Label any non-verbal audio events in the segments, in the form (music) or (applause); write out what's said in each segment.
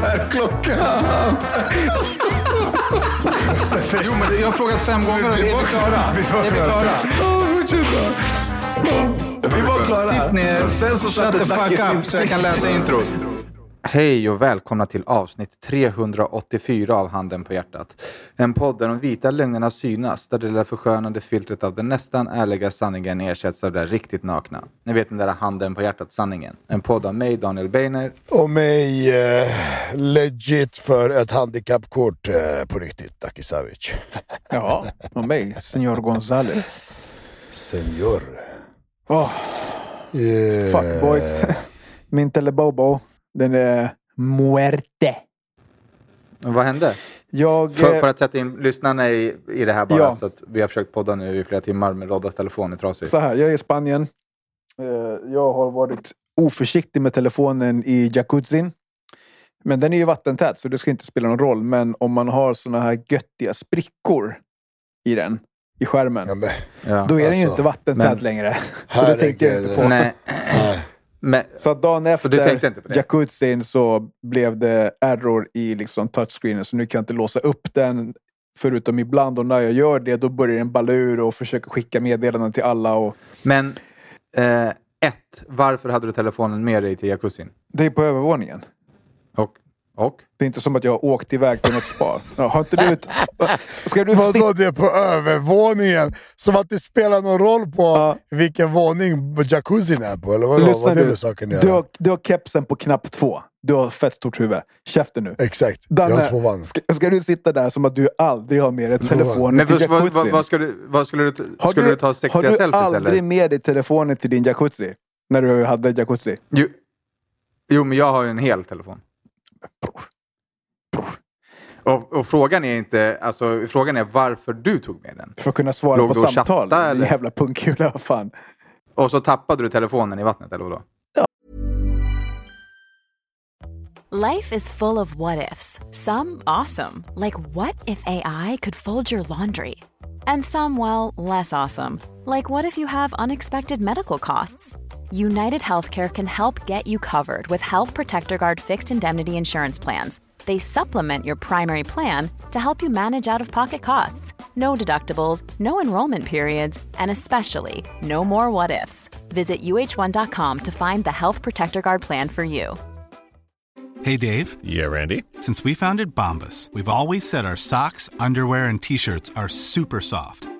Vad är klockan? Jo, men jag har frågat fem gånger är vi klara? Är vi klara? Vi var klara. Sitt ner, Sen så shut the fuck up så jag kan läsa introt. Hej och välkomna till avsnitt 384 av Handen på hjärtat. En podd där de vita lögnerna synas, där det lilla förskönande filtret av den nästan ärliga sanningen ersätts av det riktigt nakna. Ni vet den där Handen på hjärtat-sanningen. En podd av mig, Daniel Beiner. Och mig eh, legit för ett handikappkort eh, på riktigt, Daki Savic. (laughs) Ja, och mig, Senor Gonzales. Senor. Oh, Eh, fuck boys. (laughs) Min telebobo, den är muerte. Vad hände? Jag... För, eh, för att sätta in lyssnarna i, i det här bara, Ja. så att vi har försökt podda nu i flera timmar med Roddas telefon är trasig. Så här, jag är i Spanien. Eh, Jag har varit oförsiktig med telefonen i jacuzzin. Men den är ju vattentät så det ska inte spela någon roll. Men om man har såna här göttiga sprickor i den, i skärmen. ja, men. Då är den ju Alltså, inte vattentät men- längre. (laughs) Så det tänkte jag inte på. Nej. Men Så att dagen efter jacuzzin så blev det error i liksom touchscreenen. Så nu kan jag inte låsa upp den. Förutom ibland och när jag gör det då börjar den balla ur och försöker skicka meddelanden till alla. Och Men eh, ett, varför hade du telefonen med dig till jacuzzin? det är på övervåningen. Och? Det är inte som att jag har åkt iväg till något spa. Har inte du... (laughs) Ska du Vadå sitta... det är på övervåningen? Som att det spelar någon roll på Ja. vilken våning jacuzzin är på? Eller vadå? Lyssna Vad är det saken Du har, du har kepsen på knapp två. Du har fett stort huvud. Käften nu. Exakt, jag Danne, har två vann. Ska, ska du sitta där som att du aldrig har med dig telefonen Men till jacuzzin? vad, vad, ska du, vad skulle du, Har skulle du, ta sexiga har du selfies aldrig eller? med dig telefonen till din jacuzzi? När du hade jacuzzi? Jo, jo, men jag har ju en hel telefon. Och, och frågan är inte, alltså frågan är varför du tog med den. För att kunna svara Låg på samtal. chattade, Din eller? jävla punkkula, vad fan. Och så tappade du telefonen i vattnet eller vadå? Life is full of what ifs. Some awesome, like what if AI could fold your laundry? And some, well, less awesome, like what if you have unexpected medical costs? United Healthcare can help get you covered with Health Protector Guard fixed indemnity insurance plans. They supplement your primary plan to help you manage out of pocket costs. No deductibles, no enrollment periods, and especially no more what ifs. Visit uh1.com to find the Health Protector Guard plan for you. Hey Dave, Yeah, Randy. since we founded Bombus, we've always said our socks, underwear, and t shirts are super soft.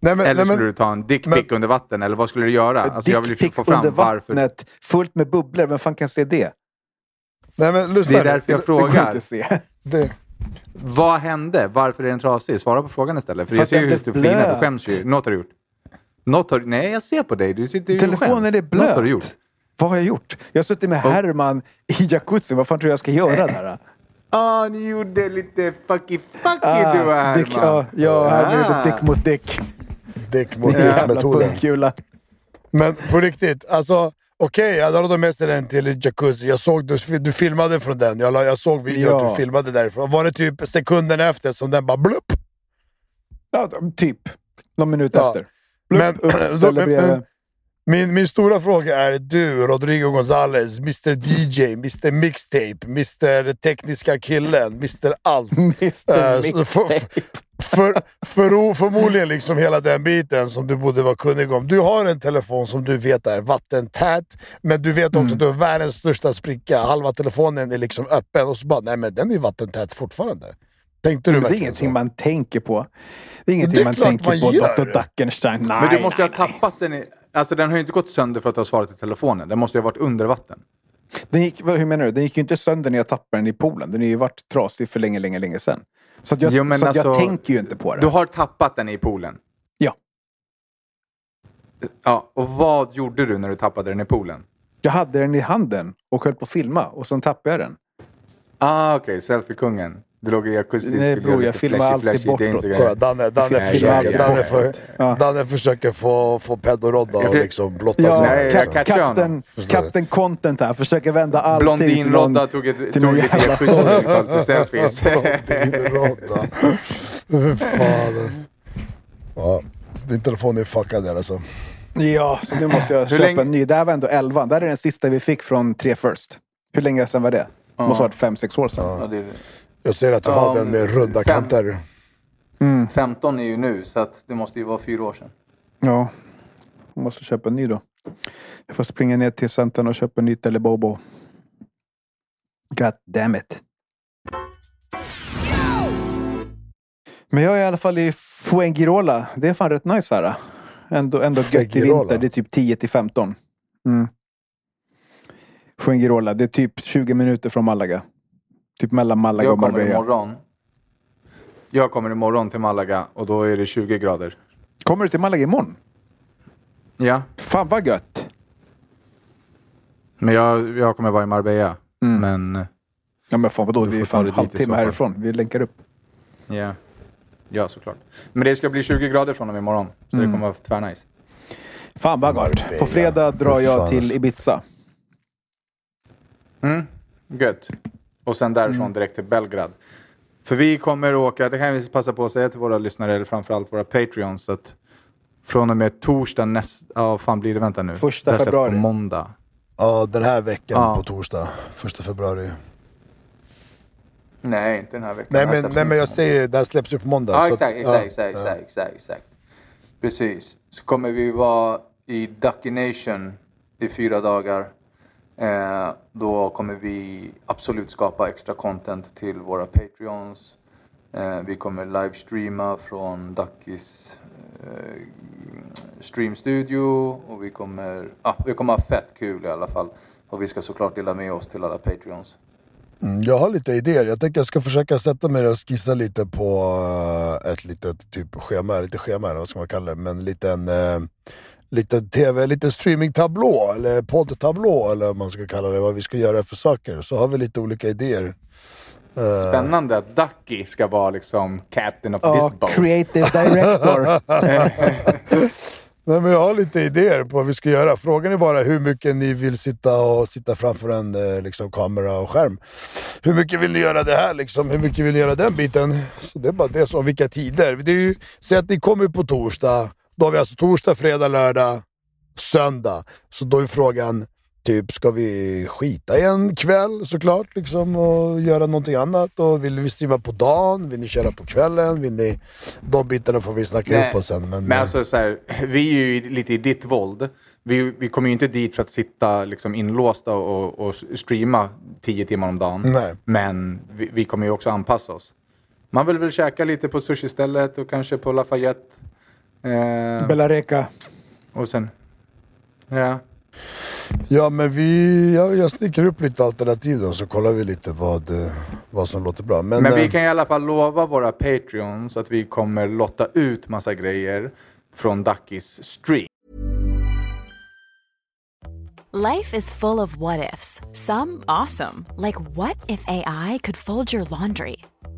Nej, men, Eller nej, skulle men, du ta en dickpic under vatten? Eller vad skulle du göra? Alltså, jag vill ju få fram under varför. vattnet, fullt med bubblor. Vem fan kan se det? nej, men lyssna Det är därför jag Det går frågar. inte att se. (laughs) Det, Vad hände? Varför är den trasig? Svara på frågan istället. För För jag ser ju hur du flinar. Du skäms ju. Något har du gjort. Något har, nej, jag ser på dig. Du sitter ju och Telefonen skäms. är blöt. Något har du gjort. Vad har jag gjort? Jag har suttit med Herman i jacuzzin. Vad fan tror du jag ska göra där? Ja, (laughs) ni gjorde lite fucky fucky Ah, du och dick, ja, Herman. jag Herman Ah. gjorde dick mot dick. Dick mot dick-metoden. Men på riktigt, alltså okej, jag hade med sig den till jacuzzi. Jag såg du, du filmade från den. Jag, jag såg videon Ja. att du filmade därifrån. Var det typ sekunden efter som den bara blupp? Ja, typ. Någon minut Ja. efter. Blupp, Men- upp, (clears throat) då- men- Min, min stora fråga är du, Rodrigo Gonzales, Mr DJ, Mr Mixtape, Mr Tekniska killen, Mr Allt. (laughs) Mr. Eh, så Mixtape. För, för, för, förmodligen liksom hela den biten som du borde vara kunnig om. Du har en telefon som du vet är vattentät, men du vet också Mm. att du har världens största spricka. Halva telefonen är liksom öppen och så bara, nej men den är vattentät fortfarande. Tänkte du Men det är ingenting så? man tänker på. Det är ingenting Det är man tänker man på, gör. Dr. Duckenstein. Nej, Men du måste nej, ha nej. tappat den i... Alltså den har ju inte gått sönder för att du har svarat i telefonen. Den måste ju ha varit under vatten. Den gick, hur menar du? Den gick ju inte sönder när jag tappade den i poolen. Den har ju varit trasig för länge, länge, länge sedan. Så, att jag, Jo, så att jag alltså, tänker ju inte på det. Du har tappat den i poolen. Ja. Ja, och vad gjorde du när du tappade den i poolen? Jag hade den i handen och höll på att filma och sen tappade jag den. Ah, okej. Selfie-kungen. Du låg i jacuzzi. Nej, bror, jag filmar alltid bortåt. Kolla, Danne, Danne, Nej, försöker, ja, Danne, ja. för, Ja. Danne försöker få, få pedorodda och liksom blotta Ja, sig. Nej, jag liksom. ka- catchar honom. kapten, kapten Content här. Försöker vända allting. Blondinrodda tog, ett, tog lite till selfies. (laughs) Blondinrodda. Fy fan alltså. Ja, så din telefon är fuckad där alltså. Ja, så nu måste jag köpa länge- en ny. Det här var ändå 11. Det här är den sista vi fick från 3 First. Hur länge sedan var det? Det måste ha varit 5-6 år sedan. Ja, Jag ser att du Ja, har den med runda fem. kanter. 15 är ju nu, så att det måste ju vara fyra år sedan. Ja. Jag måste köpa en ny då. Jag får springa ner till centern och köpa en ny Telebobo. God damn it. Men jag är i alla fall i Fuengirola. Det är fan rätt nice här. Ändå, ändå gött i vinter. Det är typ 10 till 15. Mm. Fuengirola. Det är typ 20 minuter från Malaga. Typ mellan Malaga Jag och kommer Marbella. imorgon. Jag kommer imorgon till Malaga och då är det 20 grader. Kommer du till Malaga imorgon? Ja, Fan vad gött! men jag, jag kommer vara i Marbella. Men Ja men fan vadå, det är fan så halvtimme härifrån. Vi länkar upp. ja, ja såklart. Men det ska bli 20 grader från och med imorgon. Så det kommer vara tvärnice. Fan vad gott. Marbella. På fredag drar jag till Ibiza. Mm, gött. Och sen därifrån direkt till Belgrad. För vi kommer åka, det kan vi passa på att säga till våra lyssnare, eller framförallt våra Patreons, att från och med torsdag nästa, ja vad fan blir det, vänta nu. Första släpps februari. På måndag. Ja, den här veckan Ja. på torsdag. Första februari. Nej, inte den här veckan. Nej men, släpps nej, men jag säger, det här släpps ju på måndag. Ja, så att- exakt, exakt, ja, exakt, ja. exakt, exakt, exakt. Precis. Så kommer vi vara i Ducky Nation i fyra dagar. Eh, då kommer vi absolut skapa extra content till våra Patreons. Eh, vi kommer livestreama från Duckys eh, streamstudio och vi kommer, ah, vi kommer ha fett kul i alla fall. Och vi ska såklart dela med oss till alla Patreons. Mm, Jag har lite idéer. Jag tänker jag ska försöka sätta mig och skissa lite på eh, ett litet typ schema, lite schema eller vad ska man kalla det, men liten, uh, liten tv, lite streamingtablå eller poddtablå eller vad man ska kalla det, vad vi ska göra för saker. Så har vi lite olika idéer. Eh, Spännande att Ducky ska vara liksom captain of Ja, this boat. creative director. (laughs) (laughs) Nej, men jag har lite idéer på vad vi ska göra. Frågan är bara hur mycket ni vill sitta och sitta framför en eh, liksom, kamera och skärm. Hur mycket vill ni göra det här liksom? Hur mycket vill ni göra den biten? Så det är bara det, som vilka tider. Det är ju, säg att ni kommer på torsdag, då har vi alltså torsdag, fredag, lördag, söndag. Så då är frågan, typ ska vi skita i en kväll såklart liksom och göra någonting annat? Och vill vi streama på dagen? Vill ni köra på kvällen? Vill ni... De bitarna får vi snacka upp oss sen. Men, Men alltså så här, vi är ju lite i ditt våld. Vi, vi kommer ju inte dit för att sitta liksom inlåsta och, och streama tio timmar om dagen. Nej. Men vi, vi kommer ju också anpassa oss. Man vill väl käka lite på sushi-stället och kanske på Lafayette. Eh, Bellareca. och sen... Ja. Ja men vi, ja, jag sticker upp lite alternativ då så kollar vi lite vad, eh, vad som låter bra. Men, Men vi eh, kan i alla fall lova våra Patreons att vi kommer lotta ut massa grejer från Duckys stream. Life is full of what ifs. Some awesome, like what if AI could fold your laundry?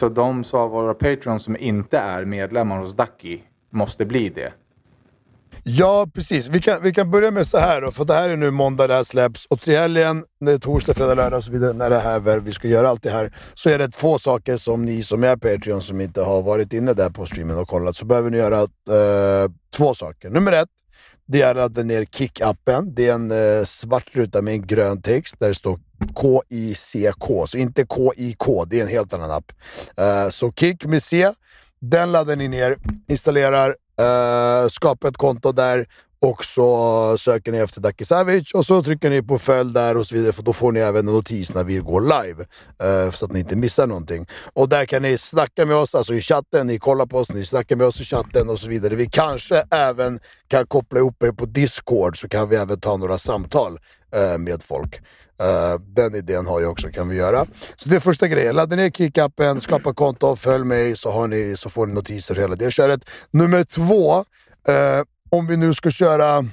Så de av våra Patreons som inte är medlemmar hos Ducky måste bli det. Ja, precis. Vi kan, vi kan börja med så här då, för det här är nu måndag det här släpps. Och till helgen, det är torsdag, fredag, lördag och så vidare, när det här är, vi ska göra allt det här, så är det två saker som ni som är Patreon som inte har varit inne där på streamen och kollat, så behöver ni göra eh, två saker. Nummer ett, det är att ladda ner Kik-appen. Det är en eh, svart ruta med en grön text där det står K-I-C-K, så inte K-I-K, det är en helt annan app. Eh, så Kik med C, den laddar ni ner, installerar, eh, skapar ett konto där och så söker ni efter Dackisavic och så trycker ni på följ där och så vidare för då får ni även en notis när vi går live. Uh, så att ni inte missar någonting. Och där kan ni snacka med oss, alltså i chatten, ni kollar på oss, ni snackar med oss i chatten och så vidare. Vi kanske även kan koppla ihop er på Discord så kan vi även ta några samtal uh, med folk. Uh, den idén har jag också, kan vi göra. Så det är första grejen. Ladda ner Kickappen, skapa konto, följ mig så, har ni, så får ni notiser hela det köret. Nummer två, uh, om vi nu ska köra,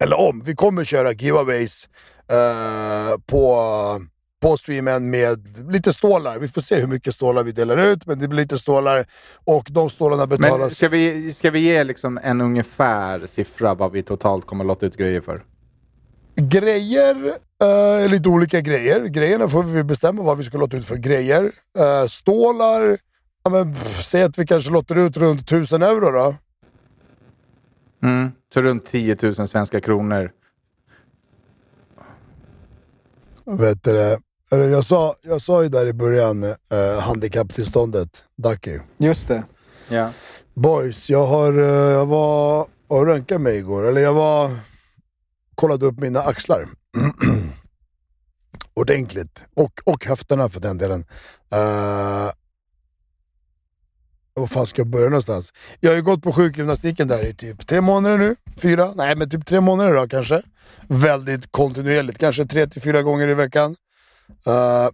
eller om, vi kommer köra giveaways uh, på, på streamen med lite stålar. Vi får se hur mycket stålar vi delar ut, men det blir lite stålar. Och de stålarna betalas... Men ska vi, ska vi ge liksom en ungefär siffra vad vi totalt kommer låta ut grejer för? Grejer, uh, lite olika grejer. Grejerna får vi bestämma vad vi ska låta ut för grejer. Uh, stålar, ja, men, pff, säg att vi kanske låter ut runt 1000 euro då. Mm, så runt 10 000 svenska kronor. Vet du Jag sa, jag sa ju där i början, uh, handikapptillståndet, Ducky. Just det. Ja. Boys, jag, har, eh, jag var och röntgade mig igår. Eller jag var kollade upp mina axlar. (clears throat) Ordentligt. Och, och höfterna för den delen. Uh, var fan ska jag börja någonstans? Jag har ju gått på sjukgymnastiken där i typ tre månader nu. Fyra? Nej, men typ tre månader då kanske. Väldigt kontinuerligt. Kanske tre till fyra gånger i veckan. Uh,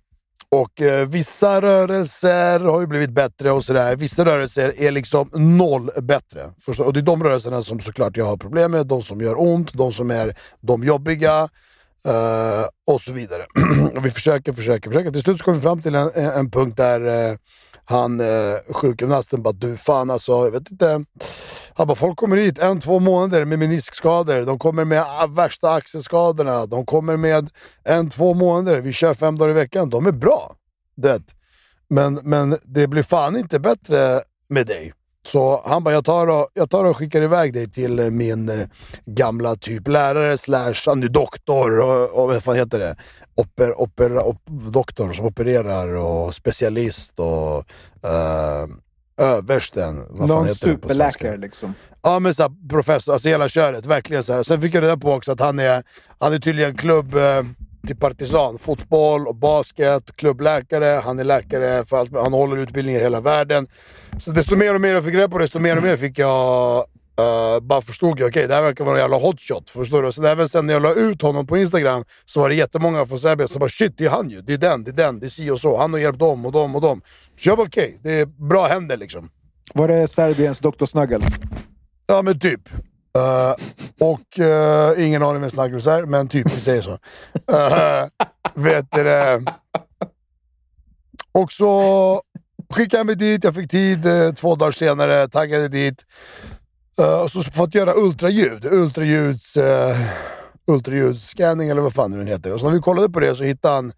och uh, vissa rörelser har ju blivit bättre och sådär. Vissa rörelser är liksom noll bättre. Förstå? Och det är de rörelserna som såklart jag har problem med. De som gör ont, de som är de jobbiga. Uh, och så vidare. (clears throat) och vi försöker, försöker, försöker. Till slut så kom vi fram till en, en, punkt där uh, han, uh, sjukgymnasten, bara du fan alltså, jag vet inte. Han bara, folk kommer hit en, två månader med meniskskador. De kommer med ah, värsta axelskadorna. De kommer med en, två månader. Vi kör fem dagar i veckan. De är bra. Det. Men, men det blir fan inte bättre med dig. Så han bara, jag tar, och, jag tar och skickar iväg dig till eh, min eh, gamla typ lärare slash, han är doktor och, och vad fan heter det? Oper, opera, op, doktor som opererar och specialist och uh, översten. Vad fan Någon superläkare liksom. Ja men så professor, alltså hela köret. Verkligen så här. Sen fick jag reda på också att han är, han är tydligen klubb eh, till Partisan. Fotboll och basket, klubbläkare, han är läkare för allt. Han håller utbildning i hela världen. Så desto mer och mer jag fick reda på desto mer och mer fick jag eh, bara förstod jag, okej det här verkar vara en jävla hotshot. Förstår du? Sen även sen när jag la ut honom på Instagram så var det jättemånga från Serbien som bara shit det är han ju, det är den, det är den, det är si och så. Han har hjälpt dem och dem och dem. Så jag bara okej, det är bra händer liksom. Var det Serbiens Dr. Snuggles? Ja men typ. Uh, och uh, ingen aning vem Snuggles är, men typ vi säger så. Uh, (laughs) vet du det? Och så skickade jag mig dit, jag fick tid två dagar senare, taggade dit. Uh, och så fått göra ultraljud, ultraljuds, uh, ultraljudsscanning eller vad fan den heter. Och så när vi kollade på det så hittade han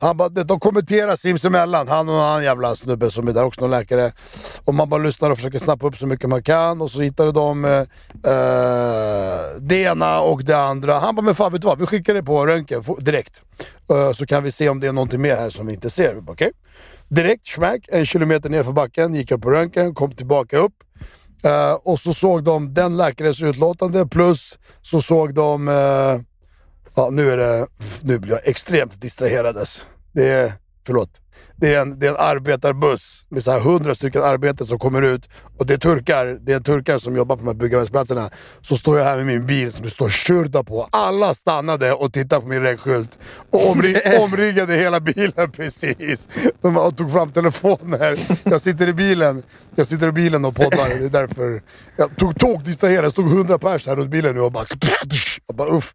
han bara, de kommenterar sinsemellan, han och han jävla snubbe som är där också, någon läkare. Och man bara lyssnar och försöker snappa upp så mycket man kan och så hittade de eh, eh, det ena och det andra. Han bara, men fan vet du vad, vi skickar det på röntgen direkt. Eh, så kan vi se om det är någonting mer här som vi inte ser. Okej? Okay. Okej. Direkt, smack, en kilometer ner för backen, gick jag på röntgen, kom tillbaka upp. Eh, och så såg de den läkarens utlåtande plus så såg de eh, Ja, nu är det... Nu blir jag extremt distraherades. Det är... Förlåt. Det är en, det är en arbetarbuss med så här 100 stycken arbetare som kommer ut. Och det är turkar, det är turkar som jobbar på de här byggarbetsplatserna. Så står jag här med min bil som det står Shurda på. Alla stannade och tittade på min regnskylt. Och omring, (laughs) omringade hela bilen precis. De tog fram telefoner. Jag sitter i bilen. Jag sitter i bilen och poddar. Det är därför jag tog tåg distraherad. Det stod 100 pers här runt bilen nu och bara... (laughs) Jag bara uff.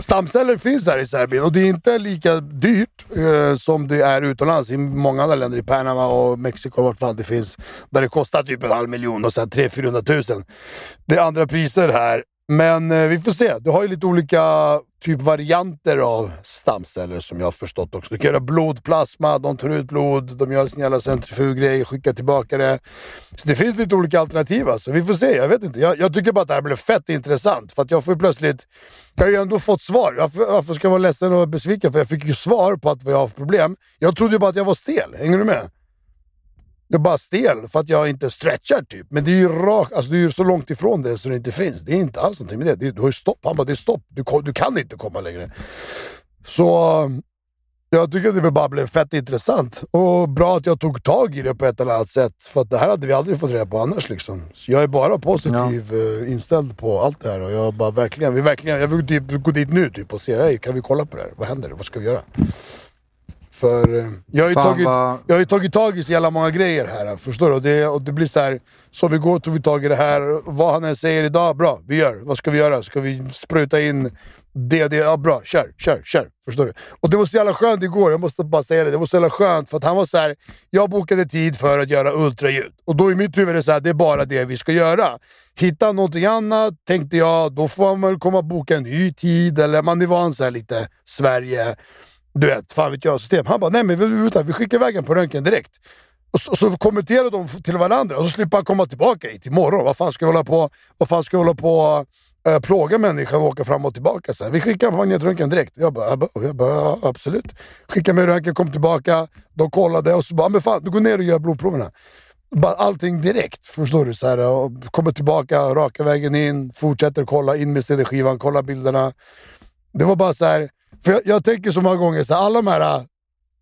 Stamceller finns här i Serbien och det är inte lika dyrt eh, som det är utomlands i många andra länder, i Panama och Mexiko och vart fan det finns. Där det kostar typ en halv miljon och sen 300 400 000. Det är andra priser här. Men eh, vi får se. Du har ju lite olika typ varianter av stamceller som jag har förstått också. Du kan göra blodplasma, de tar ut blod, de gör sin jävla centrifuggrej, skickar tillbaka det. Så det finns lite olika alternativ alltså. Vi får se, jag vet inte. Jag, jag tycker bara att det här blev fett intressant. För att jag får ju plötsligt... Jag har ju ändå fått svar. Varför, varför ska jag vara ledsen och besviken? För jag fick ju svar på att vad jag har för problem. Jag trodde ju bara att jag var stel. Hänger du med? Jag är bara stel för att jag inte stretchar typ. Men det är ju rakt, alltså det är så långt ifrån det så det inte finns. Det är inte alls någonting med det. det du har ju stopp. Han bara, det är stopp. Du, du kan inte komma längre. Så jag tycker att det bara blev fett intressant. Och bra att jag tog tag i det på ett eller annat sätt. För att det här hade vi aldrig fått reda på annars. Liksom. Så jag är bara positiv ja. inställd på allt det här. Och jag bara verkligen, vi verkligen, jag vill typ gå dit nu typ och se, hey, kan vi kolla på det här? Vad händer? Vad ska vi göra? För eh, jag har, ju tagit, vad... jag har tagit tag i så jävla många grejer här, förstår du? Och det, och det blir så här, som igår tog vi tag i det här, vad han än säger idag, bra, vi gör. Vad ska vi göra? Ska vi spruta in det, det, ja bra, kör, kör, kör. Förstår du? Och det var så jävla skönt igår, jag måste bara säga det. Det var så jävla skönt för att han var så här, jag bokade tid för att göra ultraljud. Och då i mitt huvud är det så här, det är bara det vi ska göra. Hitta någonting annat, tänkte jag, då får man väl komma och boka en ny tid. Eller man är van så här lite Sverige du vet, fan vet jag, system. Han bara, nej men vänta, vi skickar iväg på röntgen direkt. Och så, så kommenterar de till varandra och så slipper han komma tillbaka hit imorgon. Vad fan ska vi hålla på, vad fan ska vi hålla på äh, plåga människan och åka fram och tillbaka? Så här. Vi skickar magnetröntgen direkt. Jag bara, jag bara, jag bara absolut. Skicka med röntgen, kom tillbaka, de kollade och så bara, men fan du går ner och gör blodproverna. Bara allting direkt, förstår du? Så här, och kommer tillbaka, raka vägen in, fortsätter kolla, in med CD-skivan, kolla bilderna. Det var bara så här, för jag, jag tänker så många gånger, så alla de här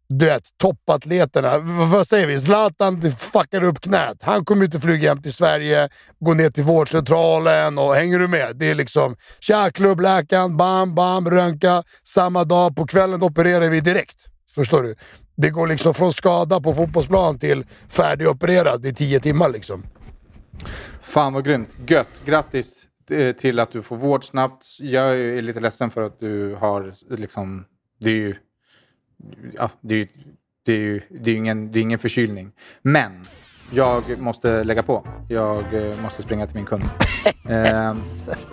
du vet, toppatleterna. Vad säger vi? Zlatan fuckar upp knät. Han kommer inte flyga hem till Sverige, gå ner till vårdcentralen och hänger du med? Det är liksom tja, klubbläkaren, bam, bam, röntga. Samma dag, på kvällen opererar vi direkt. Förstår du? Det går liksom från skada på fotbollsplan till färdigopererad i tio timmar liksom. Fan vad grymt. Gött. Grattis till att du får vård snabbt. Jag är lite ledsen för att du har liksom... Det är ju... Ja, det är det är ju det är ingen, det är ingen förkylning. Men jag måste lägga på. Jag eh, måste springa till min kund. (laughs) eh,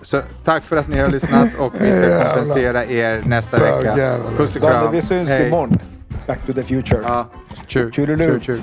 så tack för att ni har lyssnat och vi ska (laughs) kompensera er nästa vecka. Puss och kram. Vi syns imorgon. Back to the future. Ja, tjur, tjur, tjur.